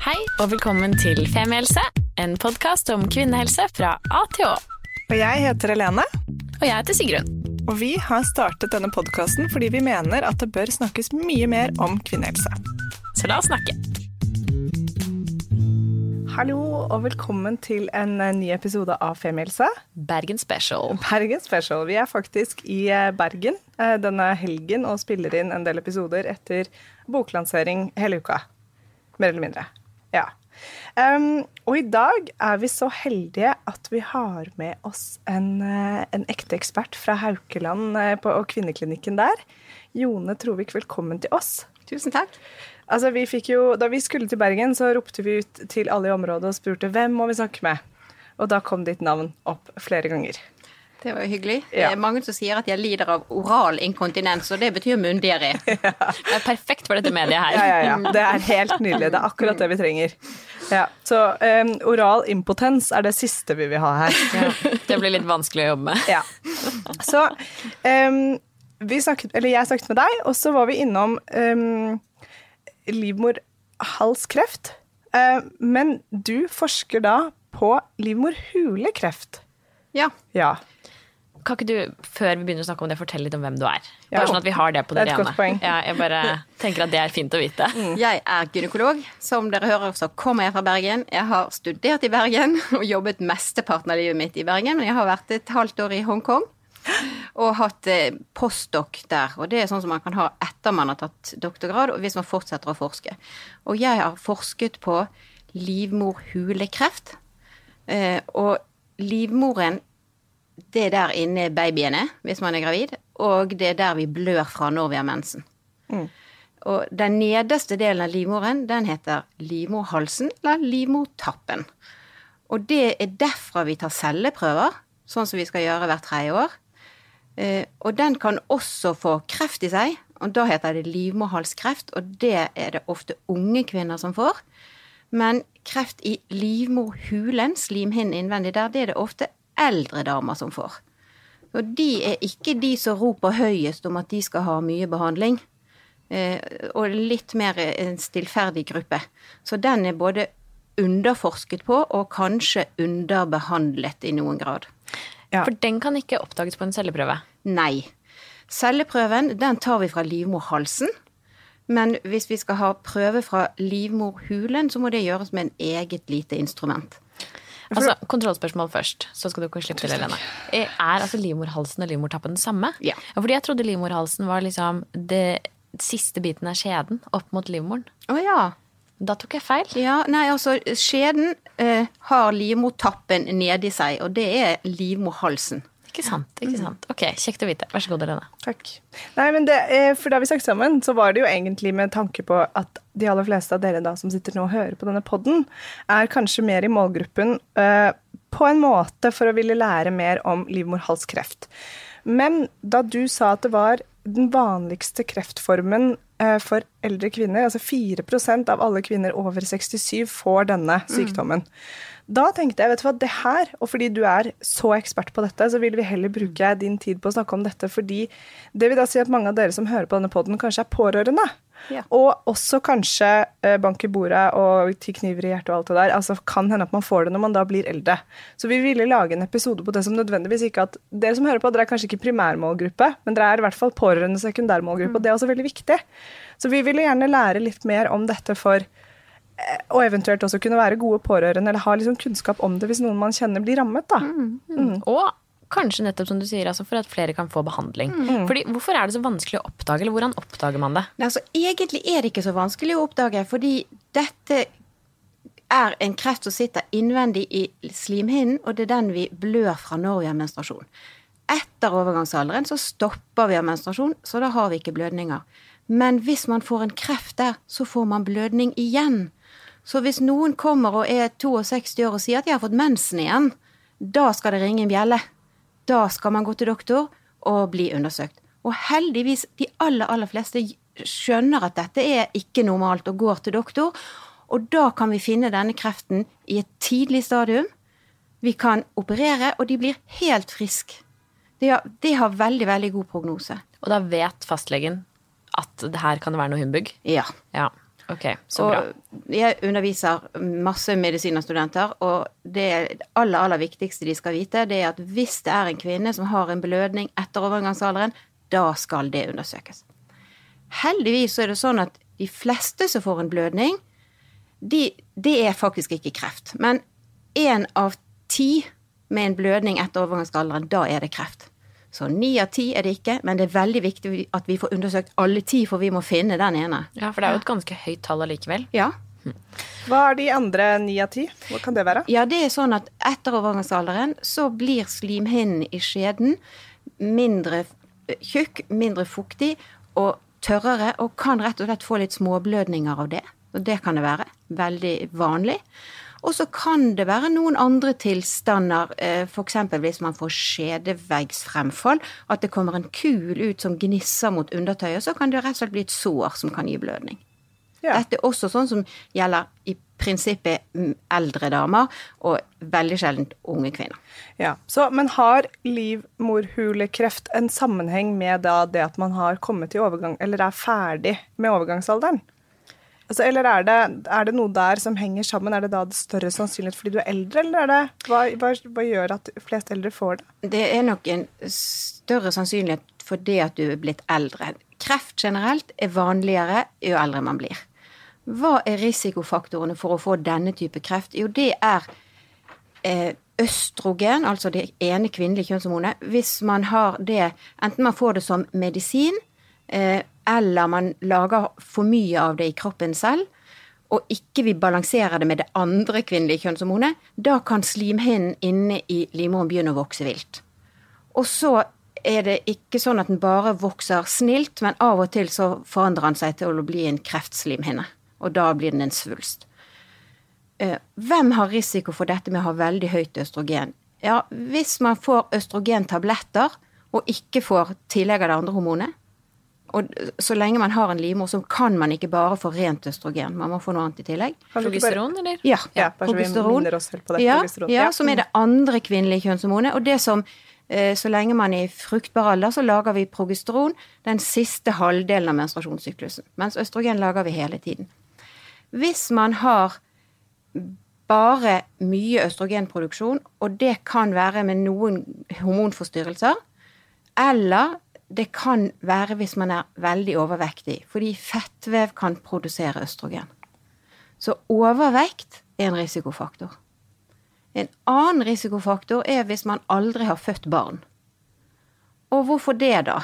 Hei og velkommen til Femihelse, en podkast om kvinnehelse fra A til Å. Og jeg heter Helene, Og jeg heter Sigrun. og vi har startet denne podkasten fordi vi mener at det bør snakkes mye mer om kvinnehelse. Så la oss snakke. Hallo og velkommen til en eh, ny episode av Femihelse. Bergen Special. Bergen Special. Vi er faktisk i eh, Bergen eh, denne helgen og spiller inn en del episoder etter boklansering hele uka. Mer eller mindre. Ja. Um, og i dag er vi så heldige at vi har med oss en, eh, en ekte ekspert fra Haukeland eh, på, og kvinneklinikken der. Jone Trovik, velkommen til oss. Tusen takk. Altså, vi fikk jo, da vi skulle til Bergen, så ropte vi ut til alle i området og spurte hvem må vi snakke med. Og da kom ditt navn opp flere ganger. Det var jo hyggelig. Ja. Det er mange som sier at jeg lider av oral inkontinens, og det betyr munndiaré. Det er perfekt for dette mediet her. Ja, ja, ja. Det er helt nydelig. Det er akkurat det vi trenger. Ja. Så um, oral impotens er det siste vi vil ha her. Ja, det blir litt vanskelig å jobbe med. Ja. Så um, vi snakket, eller jeg snakket med deg, og så var vi innom um, livmorhalskreft. Uh, men du forsker da på livmorhulekreft. Ja. Ja. Kan ikke du, før vi begynner å snakke om det, fortelle litt om hvem du er? Ja. Bare sånn at vi har det på det, Det poeng. Ja, jeg bare tenker at det er fint å vite. Jeg er gynekolog. Som dere hører, så kommer jeg fra Bergen. Jeg har studert i Bergen og jobbet mesteparten av livet mitt i Bergen, men jeg har vært et halvt år i Hongkong. Og hatt postdok postdoc der. Og det er sånn som man kan ha etter man har tatt doktorgrad, og hvis man fortsetter å forske. Og jeg har forsket på livmorhulekreft. Eh, og livmoren det er der inne babyen er hvis man er gravid, og det er der vi blør fra når vi har mensen. Og den nederste delen av livmoren, den heter livmorhalsen, eller livmortappen. Og det er derfra vi tar celleprøver, sånn som vi skal gjøre hvert tredje år. Eh, og den kan også få kreft i seg, og da heter det livmorhalskreft, og det er det ofte unge kvinner som får. Men kreft i livmorhulen, slimhinnen innvendig der, det er det ofte eldre damer som får. Og de er ikke de som roper høyest om at de skal ha mye behandling. Eh, og litt mer en stillferdig gruppe. Så den er både underforsket på og kanskje underbehandlet i noen grad. Ja. For den kan ikke oppdages på en celleprøve. Nei. Celleprøven den tar vi fra livmorhalsen. Men hvis vi skal ha prøve fra livmorhulen, så må det gjøres med en eget lite instrument. Altså, Kontrollspørsmål først, så skal du ikke slippe til, Helene. Er altså livmorhalsen og livmortappen den samme? Ja. Fordi jeg trodde livmorhalsen var liksom det siste biten av skjeden opp mot livmoren. Å ja. Da tok jeg feil. Ja, nei, altså skjeden eh, har livmortappen nedi seg, og det er livmorhalsen. Ikke sant. ikke sant. Ok, Kjekt å vite. Vær så god, Helene. Takk. Nei, men det, eh, for Da vi snakket sammen, så var det jo egentlig med tanke på at de aller fleste av dere da som sitter nå og hører på denne podden, er kanskje mer i målgruppen eh, på en måte for å ville lære mer om livmorhalskreft. Men da du sa at det var den vanligste kreftformen eh, for eldre kvinner, altså 4% av alle kvinner over 67 får denne sykdommen. Da tenkte jeg, vet du hva, det her, og fordi du er så ekspert på dette, så vil vi heller bruke din tid på å snakke om dette, fordi det vil da si at mange av dere som hører på denne podden, kanskje er pårørende. Ja. Og også kanskje eh, bank i bordet og ti kniver i hjertet og alt det der. Altså kan hende at man får det når man da blir eldre. Så vi ville lage en episode på det som nødvendigvis ikke at Dere som hører på, dere er kanskje ikke primærmålgruppe, men dere er i hvert fall pårørende sekundærmålgruppe, og det er også veldig viktig. Så vi ville gjerne lære litt mer om dette for og eventuelt også kunne være gode pårørende eller ha liksom kunnskap om det hvis noen man kjenner blir rammet. da. Og kanskje nettopp som du sier, altså for at flere kan få behandling. Fordi Hvorfor er det så vanskelig å oppdage, eller hvordan oppdager man det? Nei, altså, egentlig er det ikke så vanskelig å oppdage, fordi dette er en kreft som sitter innvendig i slimhinnen, og det er den vi blør fra når vi har menstruasjon. Etter overgangsalderen så stopper vi av menstruasjon, så da har vi ikke blødninger. Men hvis man får en kreft der, så får man blødning igjen. Så hvis noen kommer og er 62 år og sier at de har fått mensen igjen, da skal det ringe en bjelle. Da skal man gå til doktor og bli undersøkt. Og heldigvis, de aller, aller fleste skjønner at dette er ikke normalt og går til doktor. Og da kan vi finne denne kreften i et tidlig stadium. Vi kan operere, og de blir helt friske. De har, de har veldig, veldig god prognose. Og da vet fastlegen at det her kan være noe humbug. Ja. Ja. Ok, så bra. Og jeg underviser masse medisinstudenter, og det aller, aller viktigste de skal vite, det er at hvis det er en kvinne som har en blødning etter overgangsalderen, da skal det undersøkes. Heldigvis så er det sånn at de fleste som får en blødning, de, det er faktisk ikke kreft. Men én av ti med en blødning etter overgangsalderen, da er det kreft. Så ni av ti er det ikke, men det er veldig viktig at vi får undersøkt alle ti, for vi må finne den ene. Ja, for det er jo et ganske høyt tall allikevel. Ja, Hva er de andre ni av ti? Hva kan det være? Ja, det er sånn at etter overgangsalderen så blir slimhinnen i skjeden mindre tjukk, mindre fuktig og tørrere, og kan rett og slett få litt småblødninger av det. Og det kan det være. Veldig vanlig. Og så kan det være noen andre tilstander, f.eks. hvis man får skjedeveggsfremfall, at det kommer en kul ut som gnisser mot undertøyet, så kan det rett og slett bli et sår som kan gi blødning. Ja. Dette er også sånn som gjelder i prinsippet eldre damer, og veldig sjelden unge kvinner. Ja, så, Men har livmorhulekreft en sammenheng med da det at man har kommet i overgang, eller er ferdig med overgangsalderen? Altså, eller er det, er det noe der som henger sammen? Er det da det større sannsynlighet fordi du er eldre, eller er det, hva, hva, hva gjør at flest eldre får det? Det er nok en større sannsynlighet for det at du er blitt eldre. Kreft generelt er vanligere jo eldre man blir. Hva er risikofaktorene for å få denne type kreft? Jo, det er eh, østrogen, altså det ene kvinnelige kjønnshormonet. Hvis man har det, enten man får det som medisin, eh, eller man lager for mye av det i kroppen selv, og ikke vil balansere det med det andre kvinnelige kjønnshormonet, da kan slimhinnen inne i livmoren begynne å vokse vilt. Og så er det ikke sånn at den bare vokser snilt, men av og til så forandrer den seg til å bli en kreftslimhinne. Og da blir den en svulst. Eh, Hvem har risiko for dette med å ha veldig høyt østrogen? Ja, hvis man får østrogentabletter og ikke får tillegg av det andre hormonet, og så lenge man har en livmor, så kan man ikke bare få rent østrogen. Man må få noe annet i tillegg. Progesteron, eller? Ja, Ja, progesteron. ja, Ja. som er det andre kvinnelige kjønnshormonet. Og det som eh, så lenge man er i fruktbar alder, så lager vi progesteron den siste halvdelen av menstruasjonssyklusen. Mens østrogen lager vi hele tiden. Hvis man har bare mye østrogenproduksjon, og det kan være med noen hormonforstyrrelser, eller det kan være hvis man er veldig overvektig, fordi fettvev kan produsere østrogen. Så overvekt er en risikofaktor. En annen risikofaktor er hvis man aldri har født barn. Og hvorfor det, da?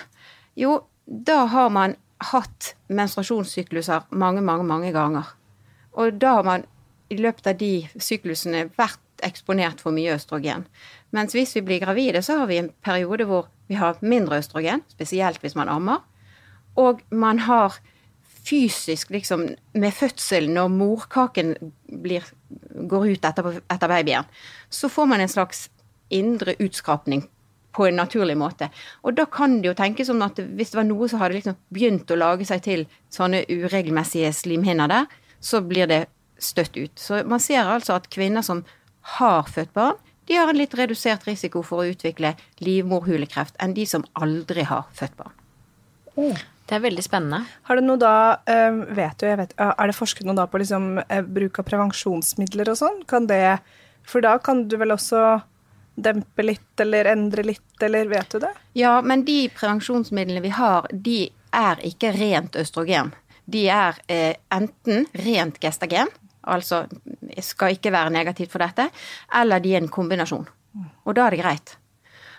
Jo, da har man hatt menstruasjonssykluser mange, mange, mange ganger. Og da har man i løpet av de syklusene vært eksponert for mye østrogen. Mens hvis vi blir gravide, så har vi en periode hvor vi har mindre østrogen, spesielt hvis man ammer. Og man har fysisk, liksom, med fødsel, når morkaken blir, går ut etter, etter babyen, så får man en slags indre utskrapning på en naturlig måte. Og da kan det jo tenkes som at hvis det var noe som hadde liksom begynt å lage seg til sånne uregelmessige slimhinner der, så blir det støtt ut. Så man ser altså at kvinner som har født barn, de har en litt redusert risiko for å utvikle livmorhulekreft enn de som aldri har født barn. Det er veldig spennende. Har det noe da, eh, vet du, jeg vet, Er det forsket noe da på liksom, eh, bruk av prevensjonsmidler og sånn? Kan det For da kan du vel også dempe litt eller endre litt, eller vet du det? Ja, men de prevensjonsmidlene vi har, de er ikke rent østrogen. De er eh, enten rent gestagen, altså skal ikke være negativt for dette, eller de er en kombinasjon. Og da er det greit.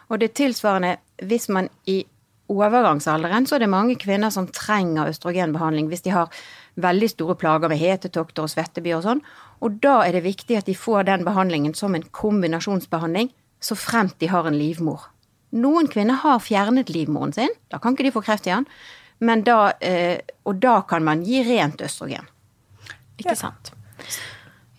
Og det tilsvarende hvis man i overgangsalderen, så er det mange kvinner som trenger østrogenbehandling hvis de har veldig store plager med hetetokter og svettebyer og sånn. Og da er det viktig at de får den behandlingen som en kombinasjonsbehandling, så fremt de har en livmor. Noen kvinner har fjernet livmoren sin, da kan ikke de få kreft igjen, men da, eh, og da kan man gi rent østrogen. Ikke sant?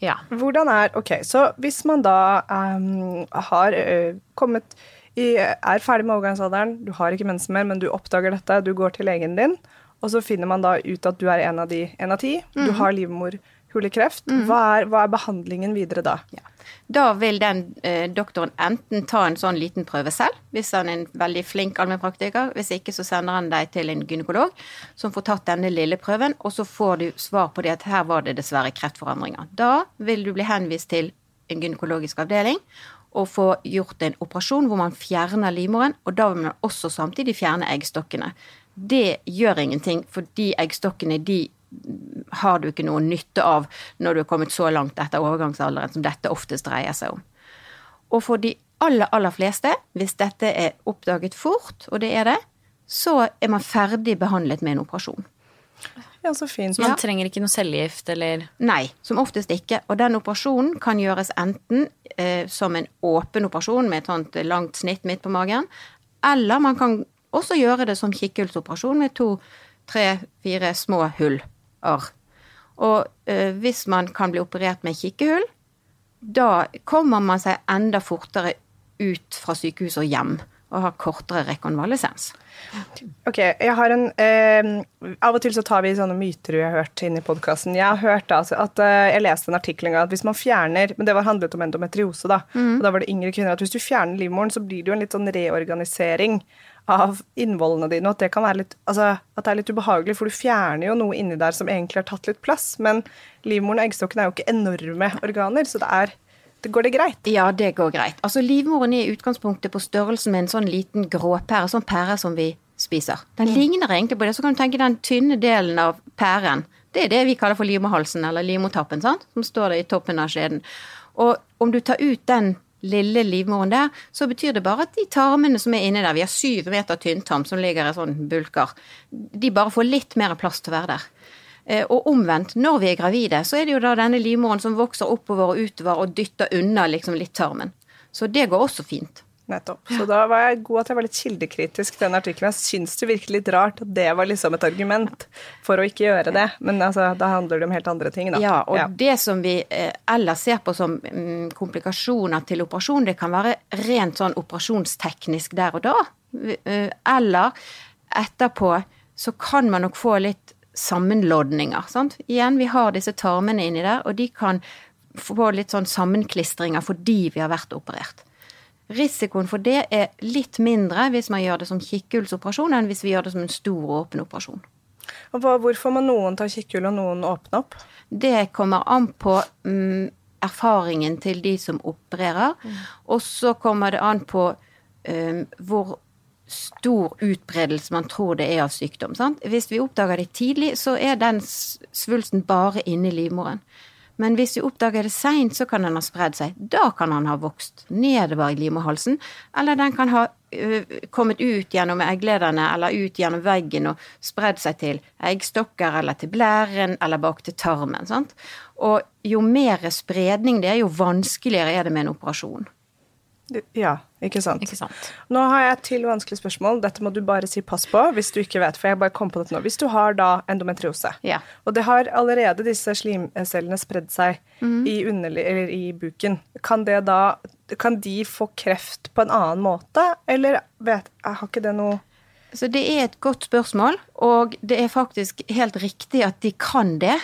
Ja. Hvordan er Ok, så hvis man da um, har uh, kommet i, Er ferdig med overgangsalderen, du har ikke mensen mer, men du oppdager dette, du går til legen din, og så finner man da ut at du er en av de en av ti. Du har livmor livmorhulekreft, hva, er, hva er behandlingen videre da? Ja. Da vil den eh, doktoren enten ta en sånn liten prøve selv, hvis han er en veldig flink allmennpraktiker. Hvis ikke så sender han deg til en gynekolog som får tatt denne lille prøven, og så får du svar på det at her var det dessverre kreftforandringer. Da vil du bli henvist til en gynekologisk avdeling og få gjort en operasjon hvor man fjerner livmoren, og da vil man også samtidig fjerne eggstokkene. Det gjør ingenting, for de eggstokkene de har du ikke noe nytte av når du er kommet så langt etter overgangsalderen som dette oftest dreier seg om. Og for de aller, aller fleste, hvis dette er oppdaget fort, og det er det, så er man ferdig behandlet med en operasjon. Ja, så fint. Så man trenger ikke noe cellegift eller Nei, som oftest ikke. Og den operasjonen kan gjøres enten eh, som en åpen operasjon med et sånt langt snitt midt på magen, eller man kan også gjøre det som kikkhullsoperasjon med to, tre, fire små hull arr. Og eh, hvis man kan bli operert med kikkehull, da kommer man seg enda fortere ut fra sykehuset og hjem og har kortere rekonvalesens. Ok, jeg har en eh, Av og til så tar vi sånne myter vi har hørt inn i podkasten. Jeg har hørt altså, at eh, jeg leste en artikkel en gang at hvis man fjerner Men det var handlet om endometriose, da. Og da var det yngre kvinner. At hvis du fjerner livmoren, så blir det jo en litt sånn reorganisering av innvollene dine, og at det kan være litt altså, at det er litt ubehagelig, for du fjerner jo noe inni der som egentlig har tatt litt plass. Men livmoren og eggstokken er jo ikke enorme organer, så det er Går det greit? Ja, det går greit. Altså, livmoren er i utgangspunktet på størrelsen med en sånn liten gråpære, sånn pære som vi spiser. Den ligner egentlig på det. Så kan du tenke den tynne delen av pæren. Det er det vi kaller for livmorhalsen, eller livmortappen, sant? som står der i toppen av skjeden. Og om du tar ut den lille livmoren der, så betyr det bare at de tarmene som er inni der, vi har syv meter tynntarm som ligger i sånn bulker, de bare får litt mer plass til å være der. Eh, Og omvendt, når vi er gravide, så er det jo da denne livmoren som vokser oppover og utover og dytter unna liksom litt tarmen. Så det går også fint. Nettopp. Så da var jeg god at jeg var litt kildekritisk til den artikkelen. Jeg syns det virker litt rart at det var liksom et argument for å ikke gjøre det. Men altså, da handler det om helt andre ting, da. Ja, og det som vi eh, ellers ser på som mm, komplikasjoner til operasjon, det kan være rent sånn operasjonsteknisk der og da. Eh, Eller etterpå så kan man nok få litt sammenlodninger. Sant? Igjen, vi har disse tarmene inni der, og de kan få litt sånn sammenklistringer fordi vi har vært operert. Risikoen for det er litt mindre hvis man gjør det som kikkhullsoperasjon, enn hvis vi gjør det som en stor åpen operasjon. Og hvorfor må noen ta kikkhull og noen åpne opp? Det kommer an på mm, erfaringen til de som opererer, og så kommer det an på um, hvor stor utbredelse man tror det er av sykdom. Sant? Hvis vi oppdager det tidlig, så er den svulsten bare inni livmoren. Men hvis vi oppdager det seint, så kan den ha spredd seg. Da kan den ha vokst nedover i livmorhalsen, eller den kan ha ø, kommet ut gjennom egglederne eller ut gjennom veggen og spredd seg til eggstokker eller til blæren eller bak til tarmen. Sant? Og jo mer spredning det er, jo vanskeligere er det med en operasjon. Ja, ikke sant. Ikke sant. Nå har jeg et til vanskelig spørsmål. Dette må du bare si pass på hvis du ikke vet, for jeg bare kom på dette nå. Hvis du har da endometriose, Ja. og det har allerede disse slimcellene spredd seg i, underli eller i buken, kan, det da, kan de få kreft på en annen måte, eller vet, har ikke det noe Så det er et godt spørsmål, og det er faktisk helt riktig at de kan det.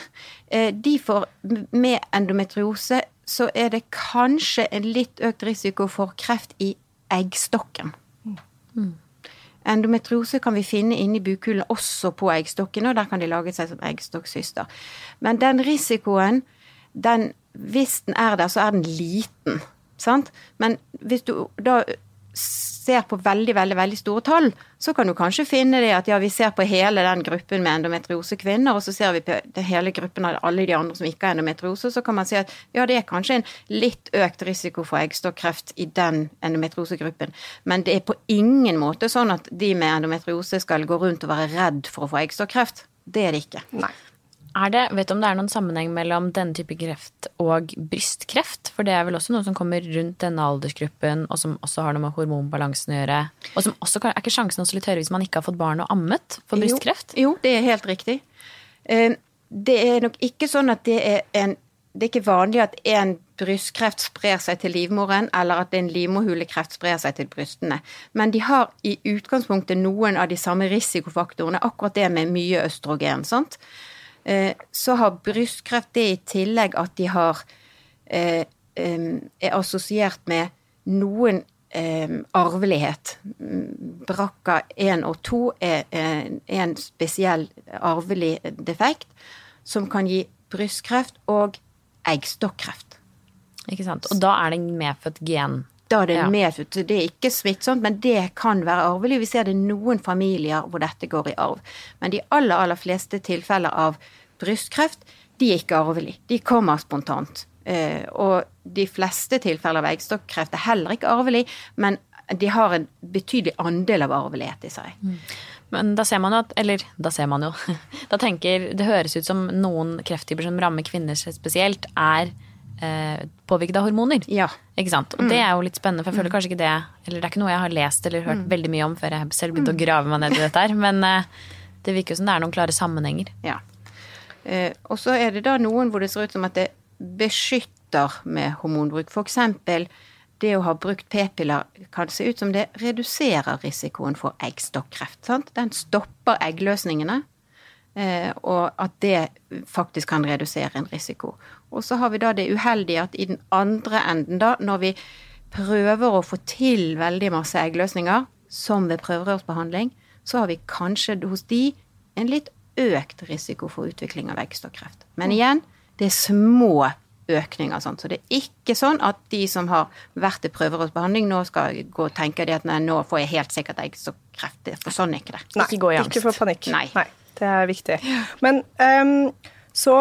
Eh, De får med endometriose så er det kanskje en litt økt risiko for kreft i eggstokken. Endometriose kan vi finne inni bukhulen også på eggstokkene, og der kan de lage seg som eggstokksyster. Men den risikoen, den, hvis den er der, så er den liten. Sant? Men hvis du da ser på veldig, veldig veldig store tall, så kan du kanskje finne det at ja, vi ser på hele den gruppen med endometriosekvinner, og så ser vi på hele gruppen av alle de andre som ikke har endometriose, så kan man si at ja, det er kanskje en litt økt risiko for eggstokkreft i den endometriosegruppen, men det er på ingen måte sånn at de med endometriose skal gå rundt og være redd for å få eggstokkreft. Det er det ikke. Nei. Er det, vet du om det er noen sammenheng mellom denne type kreft og brystkreft? For det er vel også noe som kommer rundt denne aldersgruppen, og som også har noe med hormonbalansen å gjøre. Og som også er ikke sjansen også litt høyere hvis man ikke har fått barn og ammet for brystkreft? Jo, jo det er helt riktig. Eh, Det er nok ikke sånn at det er en Det er ikke vanlig at en brystkreft sprer seg til livmoren, eller at en livmorhulekreft sprer seg til brystene. Men de har i utgangspunktet noen av de samme risikofaktorene, akkurat det med mye østrogen. sant? Eh, så har brystkreft det i tillegg at de har eh, er assosiert med noen arvelighet. Brakka 1 og 2 er eh, en spesiell arvelig defekt som kan gi brystkreft og eggstokkreft. Ikke sant? Og da er det en medfødt gen. Da er det Ja. medfødt. Det er ikke smittsomt, men det kan være arvelig. Vi ser det noen familier hvor dette går i arv. Men de aller, aller fleste tilfeller av brystkreft, de er ikke arvelig. De kommer spontant. Eh, og de fleste tilfeller av eggstokkreft er heller ikke arvelig, men de har en betydelig andel av arvelighet i seg. Men da ser man jo at Eller da ser man jo. Da tenker Det høres ut som noen krefttyper som rammer kvinner spesielt, er eh, påvirket av hormoner. Ja. Ikke sant? Og det er jo litt spennende, for jeg føler kanskje ikke det Eller det er ikke noe jeg har lest eller hørt veldig mye om før jeg selv begynte å grave meg ned i dette her. Men eh, det virker jo som det er noen klare sammenhenger. Ja. Eh, og så er det da noen hvor det ser ut som at det beskytter med hormonbruk. For eksempel det å ha brukt p-piller kan se ut som det reduserer risikoen for eggstokkreft. Sant? Den stopper eggløsningene, eh, og at det faktisk kan redusere en risiko. Og så har vi da det uheldige at i den andre enden, da, når vi prøver å få til veldig masse eggløsninger, som ved prøverørsbehandling, så har vi kanskje hos de en litt økt risiko for utvikling av eggstokkreft. Men igjen, det er små økninger. sånn. Så det er ikke sånn at de som har vært i prøverørsbehandling, nå skal gå og tenke at nei, nå får jeg helt sikkert eggstokkreft. For sånn er ikke det. Nei, Ikke gå i angst. Ikke få panikk. Nei. Det er viktig. Men um, så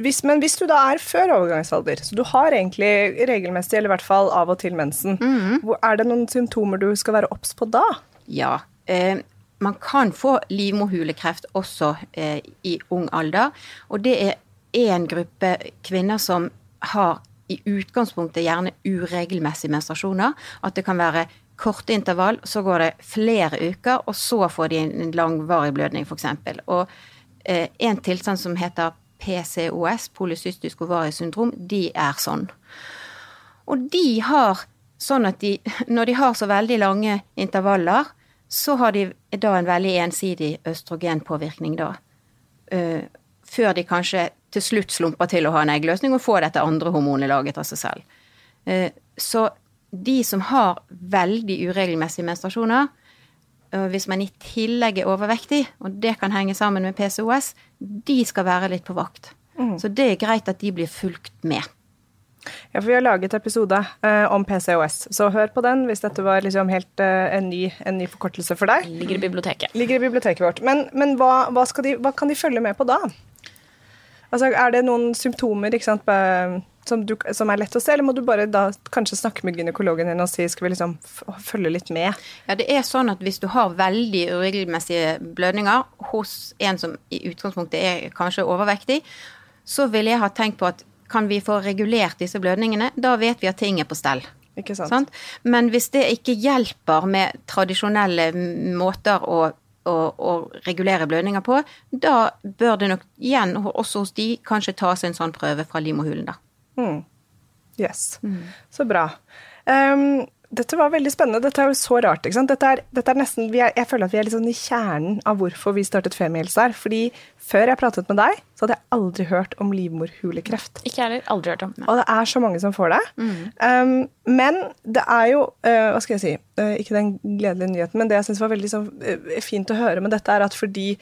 hvis, men hvis du da er før overgangsalder, så du har egentlig regelmessig, eller i hvert fall av og til mensen, mm. er det noen symptomer du skal være obs på da? Ja. Eh, man kan få livmorhulekreft også eh, i ung alder. Og det er én gruppe kvinner som har i utgangspunktet gjerne uregelmessige menstruasjoner. At det kan være korte intervall, så går det flere uker, og så får de en langvarig blødning, f.eks. Og eh, en tilstand som heter PCOS, polycystisk ovariesyndrom, de er sånn. Og de har sånn at de, når de har så veldig lange intervaller, så har de da en veldig ensidig østrogenpåvirkning da. Uh, før de kanskje til slutt slumper til å ha en eggløsning og får dette andre hormonet laget av seg selv. Uh, så de som har veldig uregelmessige menstruasjoner, uh, hvis man i tillegg er overvektig, og det kan henge sammen med PCOS, de skal være litt på vakt. Så det er greit at de blir fulgt med. Ja, for Vi har laget episode eh, om PCOS, så hør på den hvis dette var liksom helt eh, en, ny, en ny forkortelse for deg. Ligger i biblioteket. Ligger i biblioteket vårt. Men, men hva, hva, skal de, hva kan de følge med på da? Altså, Er det noen symptomer ikke sant, på- som, du, som er lett å se, eller må du bare da kanskje snakke med gynekologen din og si skal vi liksom følge litt med? Ja, det er sånn at hvis du har veldig uregelmessige blødninger hos en som i utgangspunktet er kanskje overvektig, så ville jeg ha tenkt på at kan vi få regulert disse blødningene? Da vet vi at ting er på stell. Ikke sant? Sant? Men hvis det ikke hjelper med tradisjonelle måter å, å, å regulere blødninger på, da bør det nok igjen, også hos de, kanskje tas en sånn prøve fra livmorhulen, da. Mm. Yes. Så bra. Um, dette var veldig spennende. Dette er jo så rart. ikke sant? Dette er, dette er nesten, vi er, jeg føler at vi er sånn i kjernen av hvorfor vi startet Femihelse her. Fordi før jeg pratet med deg, så hadde jeg aldri hørt om livmorhulekreft. Ikke heller. Aldri hørt om. Og det er så mange som får det. Um, men det er jo uh, Hva skal jeg si? Uh, ikke den gledelige nyheten, men det jeg syns var veldig så, uh, fint å høre med dette, er at fordi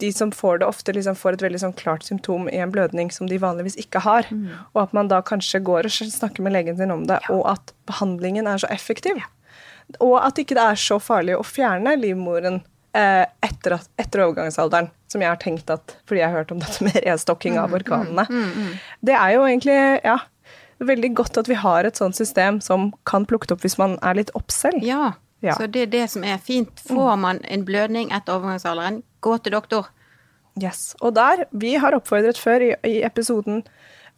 de som får det, ofte liksom får et veldig sånn klart symptom i en blødning som de vanligvis ikke har, og at man da kanskje går og snakker med legen sin om det, og at behandlingen er så effektiv. Og at ikke det er så farlig å fjerne livmoren eh, etter, at, etter overgangsalderen, som jeg har tenkt at Fordi jeg har hørt om dette med restokking av organene. Det er jo egentlig ja, veldig godt at vi har et sånt system som kan plukke det opp hvis man er litt opp selv. Ja. Ja. Så det er det som er fint. Får man en blødning etter overgangsalderen, gå til doktor. Yes. Og der, vi har oppfordret før i, i episoden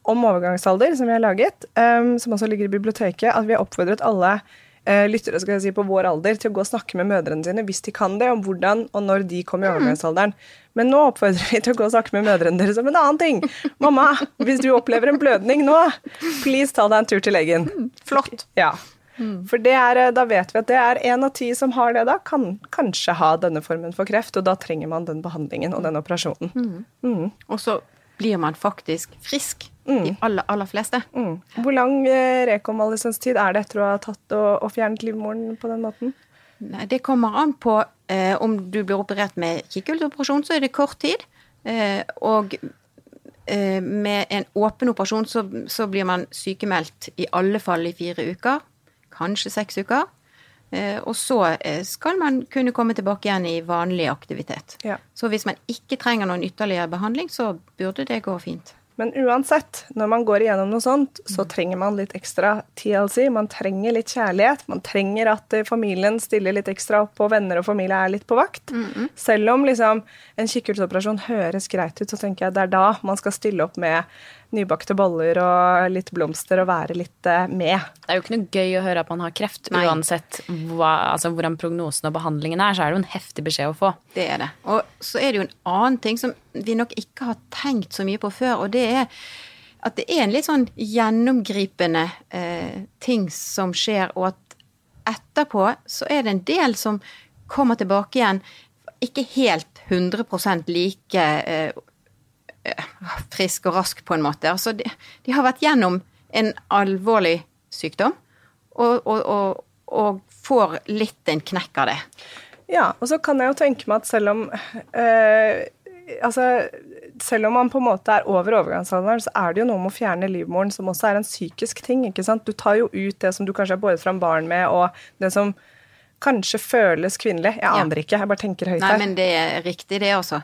om overgangsalder som vi har laget, um, som også ligger i biblioteket, at vi har oppfordret alle lyttere skal jeg si, på vår alder til å gå og snakke med mødrene sine hvis de kan det, om hvordan og når de kom i overgangsalderen. Men nå oppfordrer vi til å gå og snakke med mødrene deres om en annen ting. Mamma, hvis du opplever en blødning nå, please ta deg en tur til legen. Flott. Ja. For det er, eh, da vet vi at det er én av ti som har det da, kan kanskje ha denne formen for kreft, og da trenger man den behandlingen og den operasjonen. Mm. Og så blir man faktisk frisk. De aller, aller fleste. Mm. Hvor lang eh, rekonvalesenstid er det etter å ha tatt og, og fjernet livmoren på den måten? Nei, det kommer an på eh, om du blir operert med kikkhullsoperasjon, så er det kort tid. Eh, og eh, med en åpen operasjon så, så, blir man sykemeldt i alle fall i fire uker. Kanskje seks uker. Eh, og så eh, skal man kunne komme tilbake igjen i vanlig aktivitet. Ja. Så hvis man ikke trenger noen ytterligere behandling, så burde det gå fint. Men uansett, når man går igjennom noe sånt, så trenger man litt ekstra TLC. Man trenger litt kjærlighet. Man trenger at eh, familien stiller litt ekstra opp, og venner og familie er litt på vakt. Mm -hmm. Selv om liksom, en kikkhullsoperasjon høres greit ut, så tenker jeg det er da man skal stille opp med nybakte boller og litt blomster og være litt uh, med. Det er jo ikke noe gøy å høre at man har kreft, Nei. uansett hva, altså, hvordan prognosen og behandlingen er. Så er det jo en heftig beskjed å få. Det er det. Og så er det jo en annen ting som vi nok ikke har tenkt så mye på før, og det er at det er en litt sånn gjennomgripende eh, ting som skjer, og at etterpå så er det en del som kommer tilbake igjen ikke helt 100 like eh, eh, frisk og rask, på en måte. Altså, de, de, har vært gjennom en alvorlig sykdom, og, og, og, og får litt en knekk av det. Ja, og så kan jeg jo tenke meg at selv om øh, altså, selv om man på en måte er over overgangsalderen, så er det jo noe med å fjerne livmoren som også er en psykisk ting. ikke sant? Du tar jo ut det som du kanskje har båret fram barn med, og det som kanskje føles kvinnelig. Jeg aner ja. ikke, jeg bare tenker høyt her. Nei, men det er riktig, det også.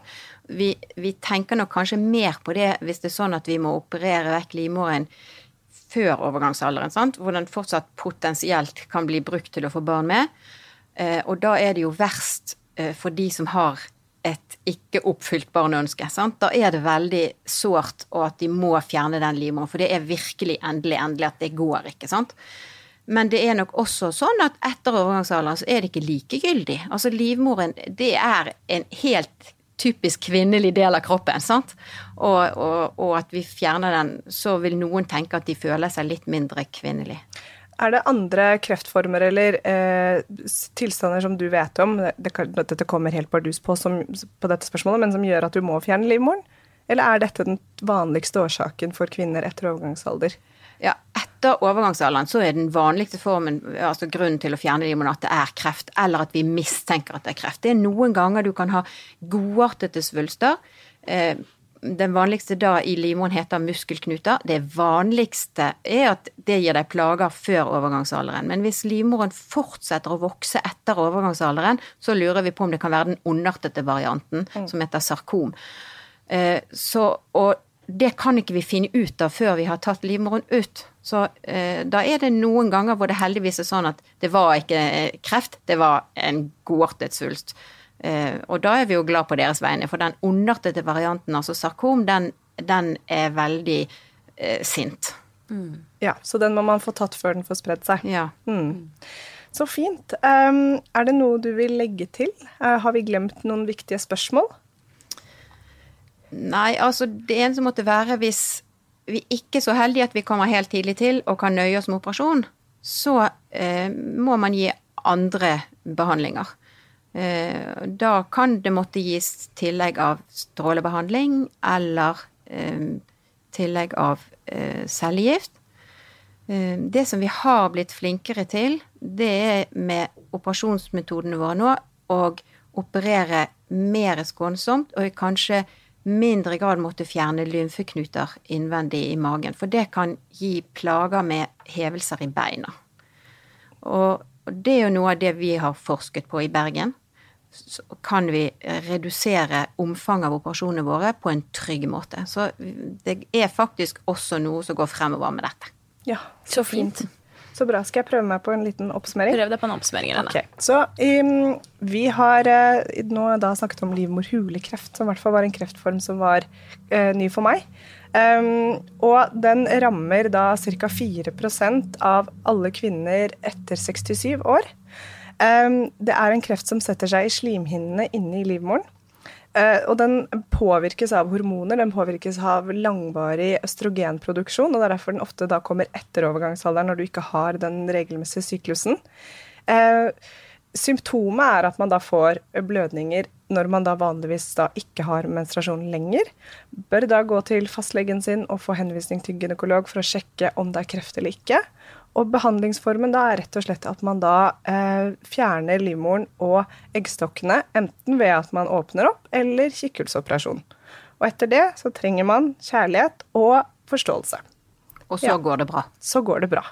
Vi, vi, tenker nok kanskje mer på det hvis det er sånn at vi må operere vekk livmoren før overgangsalderen, sant? hvor den fortsatt potensielt kan bli brukt til å få barn med. Eh, og da er det jo verst eh, for de som har et ikke oppfylt barneønske. Sant? Da er det veldig sårt, og at de må fjerne den livmoren. For det er virkelig endelig, endelig at det går ikke. sant? Men det er nok også sånn at etter overgangsalderen så er det ikke likegyldig. Altså livmoren, det er en helt typisk kvinnelig del av kroppen. sant? Og, og, og at vi fjerner den, så vil noen tenke at de føler seg litt mindre kvinnelig. Er det andre kreftformer eller eh, tilstander som du vet om, det, dette kommer helt bardus på, som, på dette spørsmålet, men som gjør at du må fjerne livmoren? Eller er dette den vanligste årsaken for kvinner etter overgangsalder? Ja, etter overgangsalderen så er den vanligste formen, altså grunnen til å fjerne limonatet, er kreft, eller at vi mistenker at det er kreft. Det er noen ganger du kan ha godartede svulster. Eh, den vanligste da i livmoren heter muskelknuter. Det vanligste er at det gir deg plager før overgangsalderen. Men hvis livmoren fortsetter å vokse etter overgangsalderen, så lurer vi på om det kan være den ondartede varianten, mm. som heter sarkom. Eh, så, og det kan ikke vi finne ut av før vi har tatt livmoren ut. Så eh, da er det noen ganger hvor det heldigvis er sånn at det var ikke kreft, det var en godartet svulst. Eh, og da er vi jo glad på deres vegne, for den ondartede varianten, altså sarkom, den, den er veldig eh, sint. Mm. Ja, så den må man få tatt før den får spredd seg. Ja. Mm. Så fint. Um, er det noe du vil legge til? Uh, har vi glemt noen viktige spørsmål? Nei, altså det eneste måtte være hvis vi ikke er så heldige at vi kommer helt tidlig til og kan nøye oss med operasjon, så eh, må man gi andre behandlinger. Eh, da kan det måtte gis tillegg av strålebehandling eller eh, tillegg av eh, cellegift. Det som vi har blitt flinkere til, det er med operasjonsmetodene våre nå å operere mer skånsomt og kanskje mindre grad måtte fjerne lymfeknuter innvendig i magen. For det kan gi plager med hevelser i beina. Og det er jo noe av det vi har forsket på i Bergen så kan vi redusere omfanget av operasjonene våre på en trygg måte. Så det er faktisk også noe som går fremover med dette. Ja, så fint. Så bra. Skal jeg prøve meg på en liten oppsummering? Prøv deg på en oppsummering. Okay. Så um, vi har uh, nå da snakket om livmorhulekreft, som i hvert fall var en kreftform som var uh, ny for meg. Um, og den rammer da ca. 4% av alle kvinner etter 67 år. Det er en kreft som setter seg i slimhinnene inne i livmoren. Eh, og den påvirkes av hormoner, den påvirkes av langvarig østrogenproduksjon, og det er derfor den ofte da kommer etter overgangsalderen når du ikke har den regelmessige syklusen. Eh, symptomet er at man da får blødninger når man da vanligvis da ikke har menstruasjon lenger. Bør da gå til fastlegen sin og få henvisning til gynekolog for å sjekke om det er kreft eller ikke. Og behandlingsformen da er rett og slett at man da eh, fjerner livmoren og eggstokkene, enten ved at man åpner opp, eller kikkhullsoperasjon. Og etter det så trenger man kjærlighet og forståelse. Og så Ja. går det bra. Så går det bra.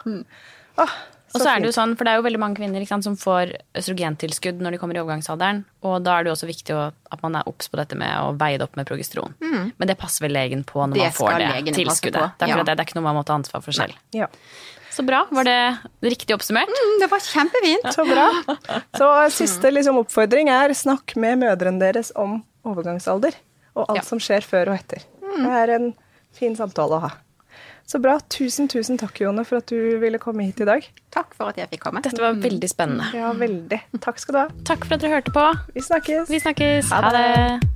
Åh, Og så er det jo sånn, for det er jo veldig mange kvinner ikke sant, som får østrogentilskudd når de kommer i overgangsalderen. Og da er det jo også viktig å, at man er obs på dette med å veie det opp med progesteron. Men det passer vel legen på når Det man får det tilskuddet. Det er ja. det. Det er ikke noe man må ta ansvar for selv. Ja. Så bra. Var det riktig oppsummert? Mm, det var kjempefint. Så bra. Så siste liksom, oppfordring er snakk med mødrene deres om overgangsalder og alt Ja. som skjer før og etter. Det er en fin samtale å ha. Så bra. Tusen, tusen takk, Jone, for at du ville komme hit i dag. Takk for at jeg fikk komme. Dette var veldig spennende. Ja, veldig. Takk skal du ha. Takk for at dere hørte på. Vi snakkes. Vi snakkes. Ha Ha det.